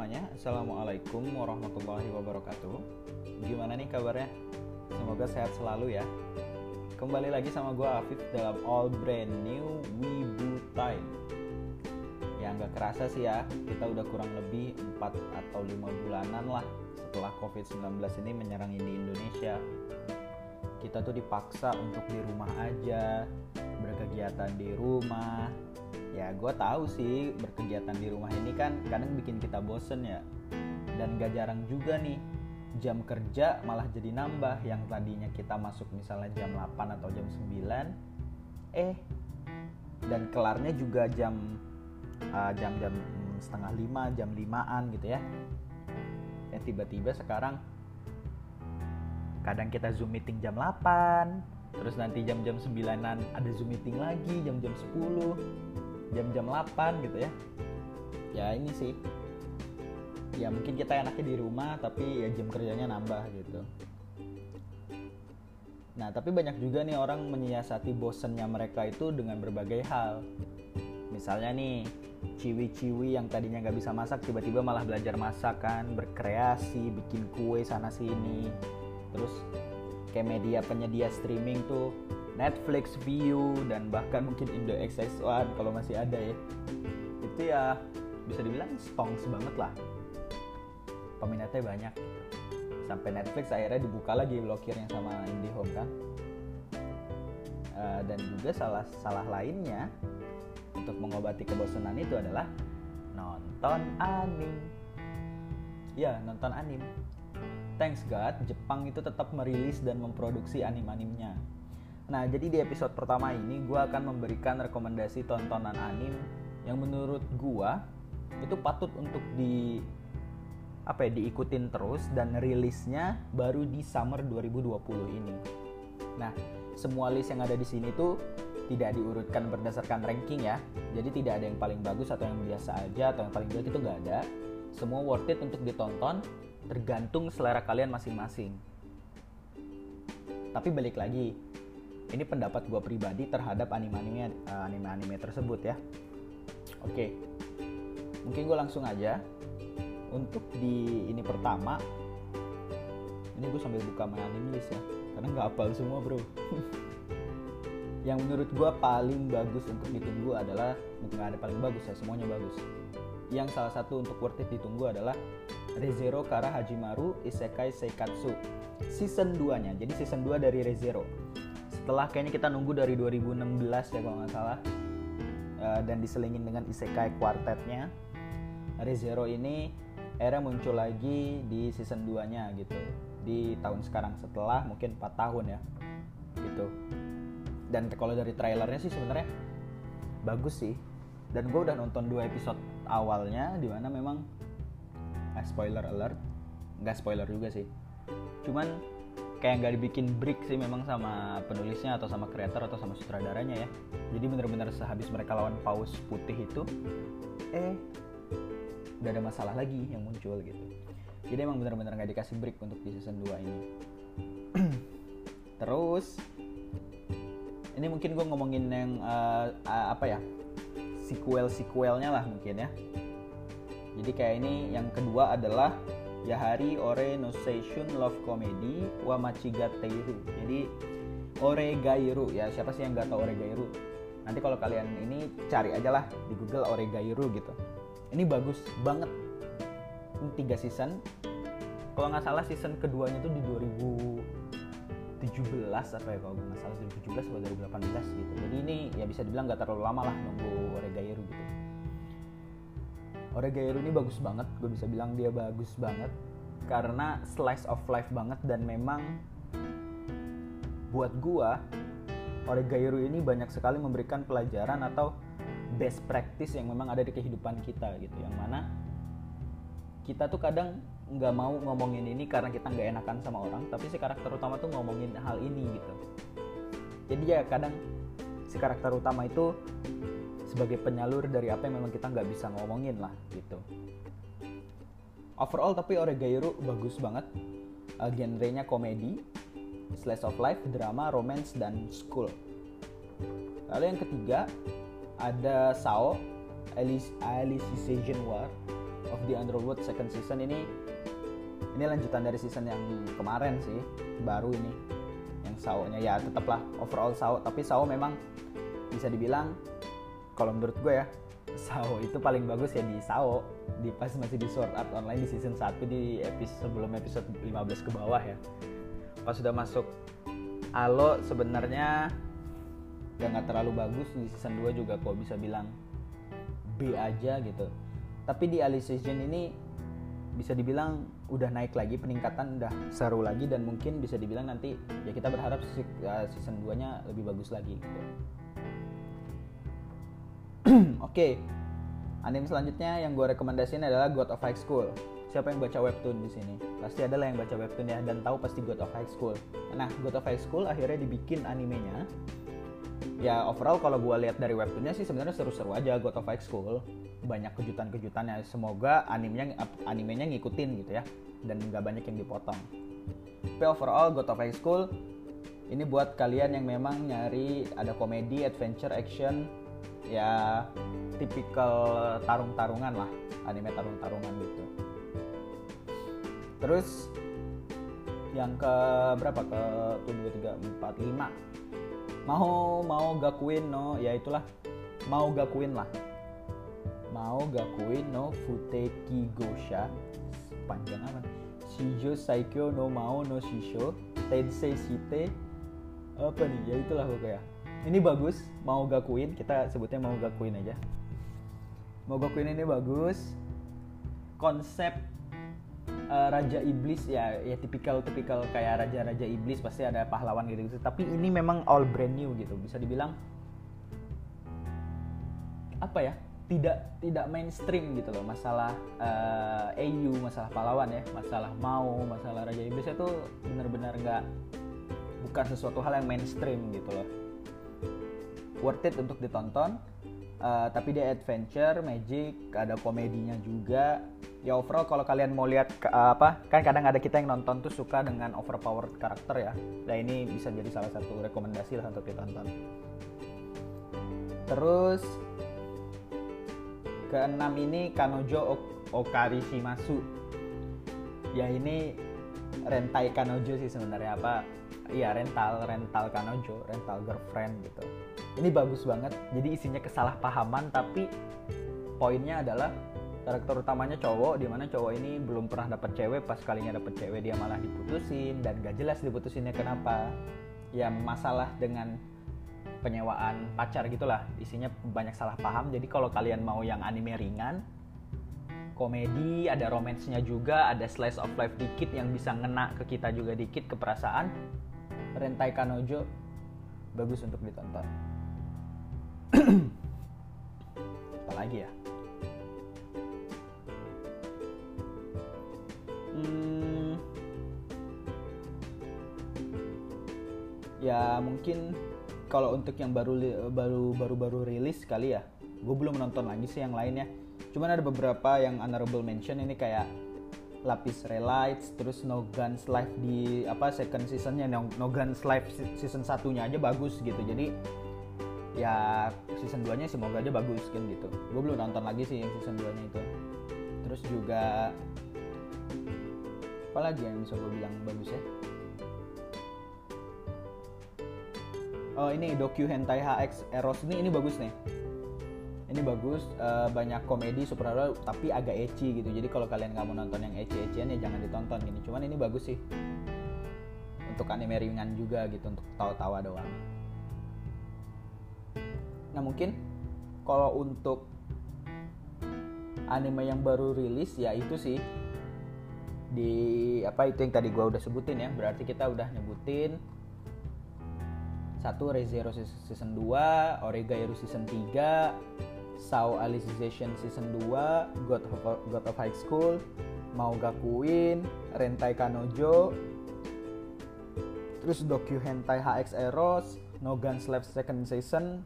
semuanya, Assalamualaikum warahmatullahi wabarakatuh. Gimana nih kabarnya? Semoga sehat selalu ya. Kembali lagi sama gue Afif dalam All Brand New Wibu Time. Ya nggak kerasa sih ya, kita udah kurang lebih 4 atau 5 bulanan lah Setelah COVID-19 ini menyerang di Indonesia Kita tuh dipaksa untuk di rumah aja Berkegiatan di rumah. Ya gue tahu sih berkegiatan di rumah ini kan kadang bikin kita bosen ya. Dan gak jarang juga nih jam kerja malah jadi nambah. Yang tadinya kita masuk misalnya jam 8 atau jam 9 eh dan kelarnya juga jam uh, jam-jam setengah lima jam limaan gitu ya. Ya tiba-tiba sekarang kadang kita zoom meeting jam 8 terus nanti jam-jam 9an ada zoom meeting lagi jam-jam 10 jam-jam 8 gitu ya. Ya ini sih. Ya mungkin kita enaknya di rumah tapi ya jam kerjanya nambah gitu. Nah tapi banyak juga nih orang menyiasati bosennya mereka itu dengan berbagai hal. Misalnya nih ciwi-ciwi yang tadinya nggak bisa masak tiba-tiba malah belajar masak kan berkreasi bikin kue sana sini terus kayak media penyedia streaming tuh Netflix, View dan bahkan mungkin Indo XS1 kalau masih ada ya. Itu ya bisa dibilang stongs banget lah. Peminatnya banyak sampai Netflix akhirnya dibuka lagi blokirnya sama IndiHome kan. Uh, dan juga salah salah lainnya untuk mengobati kebosanan itu adalah nonton anime. Ya nonton anime thanks God Jepang itu tetap merilis dan memproduksi anim-animnya Nah, jadi di episode pertama ini gue akan memberikan rekomendasi tontonan anim yang menurut gue itu patut untuk di apa ya diikutin terus dan rilisnya baru di summer 2020 ini. Nah, semua list yang ada di sini tuh tidak diurutkan berdasarkan ranking ya. Jadi tidak ada yang paling bagus atau yang biasa aja atau yang paling jelek itu nggak ada. Semua worth it untuk ditonton tergantung selera kalian masing-masing. Tapi balik lagi, ini pendapat gue pribadi terhadap anime-anime uh, anime-anime tersebut ya. Oke mungkin gue langsung aja. Untuk di ini pertama ini gue sambil buka my anime ya karena nggak hafal semua bro. Yang menurut gue paling bagus untuk ditunggu adalah bukan ada paling bagus ya semuanya bagus yang salah satu untuk worth it ditunggu adalah Rezero Kara Hajimaru Isekai Seikatsu season 2 nya jadi season 2 dari Rezero. Setelah kayaknya kita nunggu dari 2016 ya kalau nggak salah. Uh, dan diselingin dengan isekai quartetnya ReZero ini era muncul lagi di season 2 nya gitu. Di tahun sekarang setelah mungkin 4 tahun ya gitu. Dan kalau dari trailernya sih sebenarnya bagus sih. Dan gue udah nonton dua episode awalnya di mana memang eh, spoiler alert nggak spoiler juga sih. Cuman kayak nggak dibikin break sih memang sama penulisnya atau sama kreator atau sama sutradaranya ya. Jadi bener-bener sehabis mereka lawan paus putih itu eh udah ada masalah lagi yang muncul gitu. Jadi emang bener-bener nggak dikasih break untuk di season 2 ini. Terus ini mungkin gue ngomongin yang uh, apa ya sequel sequelnya lah mungkin ya jadi kayak ini yang kedua adalah Yahari Ore no Seishun Love Comedy wa Machigateiru. Jadi Ore Gairu ya siapa sih yang nggak tahu Ore Gairu? Nanti kalau kalian ini cari aja lah di Google Ore Gairu gitu. Ini bagus banget. Ini tiga season. Kalau nggak salah season keduanya tuh di 2017 apa ya kalau nggak salah 2017 atau 2018 gitu. Jadi ini ya bisa dibilang nggak terlalu lama lah nunggu Ore Gairu gitu. Oregairu ini bagus banget, gue bisa bilang dia bagus banget karena slice of life banget dan memang buat gue Oregairu ini banyak sekali memberikan pelajaran atau best practice yang memang ada di kehidupan kita gitu yang mana kita tuh kadang nggak mau ngomongin ini karena kita nggak enakan sama orang tapi si karakter utama tuh ngomongin hal ini gitu. Jadi ya kadang si karakter utama itu sebagai penyalur dari apa yang memang kita nggak bisa ngomongin lah gitu. Overall tapi Oregairu bagus banget. Uh, genrenya komedi slice of life drama romance dan school. Lalu yang ketiga ada Sao Alice Alicization War of the Underworld second season. Ini ini lanjutan dari season yang kemarin sih baru ini. Yang Sao-nya ya tetaplah overall Sao. Tapi Sao memang bisa dibilang kalau menurut gue ya Sao itu paling bagus ya di Sao. Di pas masih di Sword Art Online di season 1 di episode sebelum episode 15 ke bawah ya. Pas sudah masuk Alo sebenarnya ya nggak terlalu bagus di season 2 juga kok bisa bilang B aja gitu. Tapi di Alicization ini bisa dibilang udah naik lagi peningkatan udah seru lagi dan mungkin bisa dibilang nanti ya kita berharap season 2 nya lebih bagus lagi gitu Oke, okay. anime selanjutnya yang gue rekomendasiin adalah God of High School. Siapa yang baca webtoon di sini? Pasti adalah yang baca webtoon ya dan tahu pasti God of High School. Nah, God of High School akhirnya dibikin animenya. Ya overall kalau gue lihat dari webtoonnya sih sebenarnya seru-seru aja God of High School. Banyak kejutan-kejutannya. Semoga animenya animenya ngikutin gitu ya. Dan nggak banyak yang dipotong. Tapi overall God of High School ini buat kalian yang memang nyari ada komedi, adventure, action, ya tipikal tarung-tarungan lah. Anime tarung-tarungan gitu. Terus yang ke berapa? Ke tuh dua tiga empat lima. Mau mau gakuin no. Ya itulah. Mau gakuin lah mau gakuin no futeki gosha? Panjang apa shijo saikyo no mau no shisho? Tensei shite? Apa nih? Ya itulah pokoknya. Ini bagus mau gakuin. Kita sebutnya mau gakuin aja. Mau gakuin ini bagus. Konsep uh, raja iblis ya ya tipikal tipikal kayak raja raja iblis pasti ada pahlawan gitu gitu. Tapi ini memang all brand new gitu. Bisa dibilang apa ya tidak tidak mainstream gitu loh. Masalah uh, eh, EU masalah pahlawan ya. Masalah mau masalah raja iblis itu benar-benar nggak bukan sesuatu hal yang mainstream gitu loh. Worth it untuk ditonton. Uh, tapi dia adventure magic ada komedinya juga. Ya overall kalau kalian mau lihat uh, apa kan kadang ada kita yang nonton tuh suka dengan overpowered karakter ya. Nah ini bisa jadi salah satu rekomendasi lah untuk ditonton. Terus keenam ini Kanojo Okari Shimasu ya ini rentai Kanojo sih sebenarnya. Apa? Iya rental rental Kanojo rental girlfriend gitu. Ini bagus banget. Jadi isinya kesalahpahaman tapi poinnya adalah karakter utamanya cowok di mana cowok ini belum pernah dapat cewek. Pas kalinya dapat cewek dia malah diputusin. Dan gak jelas diputusinnya kenapa. Ya masalah dengan penyewaan pacar gitulah. Isinya banyak salah paham. Jadi kalau kalian mau yang anime ringan komedi ada romansnya juga ada slice of life dikit yang bisa ngena ke kita juga dikit ke perasaan Rentai Kanojo bagus untuk ditonton. Apalagi ya? Hmm, ya mungkin kalau untuk yang baru baru baru baru rilis kali ya gue belum nonton lagi sih yang lainnya. Cuman ada beberapa yang honorable mention ini kayak Lapis Relights, terus No Guns Life di apa second seasonnya No, no Guns Life season satunya aja bagus gitu. Jadi ya season 2 nya semoga aja bagus kan gitu. Gue belum nonton lagi sih yang season 2 nya itu. Terus juga apa lagi yang bisa gue bilang bagus ya oh ini docu hentai HX Eros. Ini ini bagus nih. Ini bagus uh, banyak komedi superhero tapi agak ecchi gitu. Jadi kalau kalian nggak mau nonton yang ecchi ecchian ya jangan ditonton gini. Cuman ini bagus sih. Untuk anime ringan juga gitu untuk tawa-tawa doang. Nah mungkin kalau untuk anime yang baru rilis ya itu sih. Di apa itu yang tadi gue udah sebutin ya. Berarti kita udah nyebutin satu Rezero season 2, Oregairu season 3, Sao Alicization season 2, God of, God of High School, Mau Gakuin, Rentai Kanojo, terus Docu Hentai HX Eros, No Gun Slap second season,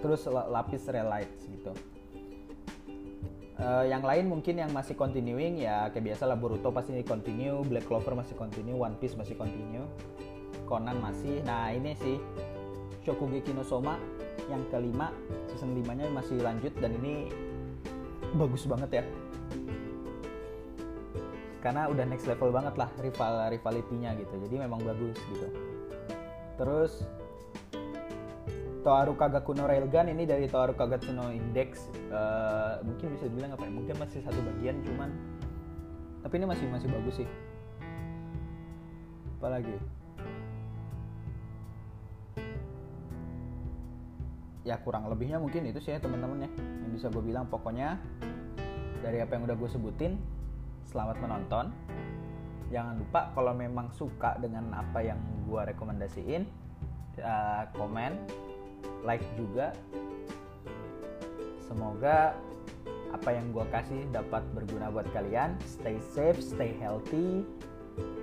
terus lapis relights gitu. Uh, yang lain mungkin yang masih continuing ya kayak biasa lah Boruto pasti continue Black Clover masih continue One Piece masih continue Conan masih. Nah ini sih Shokugeki no Soma yang kelima season 5 nya masih lanjut dan ini bagus banget ya. Karena udah next level banget lah rival rivalitinya gitu. Jadi memang bagus gitu. Terus Toaru Kagakuno Railgun ini dari Toaru Kagakuno Index. Uh, mungkin bisa dibilang apa ya? Mungkin masih satu bagian cuman tapi ini masih masih bagus sih. Apalagi ya kurang lebihnya mungkin itu sih ya teman-teman ya yang bisa gue bilang pokoknya dari apa yang udah gue sebutin selamat menonton. Jangan lupa kalau memang suka dengan apa yang gue rekomendasiin uh, like juga. Semoga apa yang gue kasih dapat berguna buat kalian. Stay safe stay healthy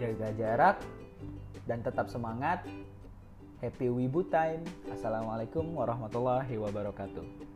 jaga jarak dan tetap semangat happy wibu time. Assalamualaikum warahmatullahi wabarakatuh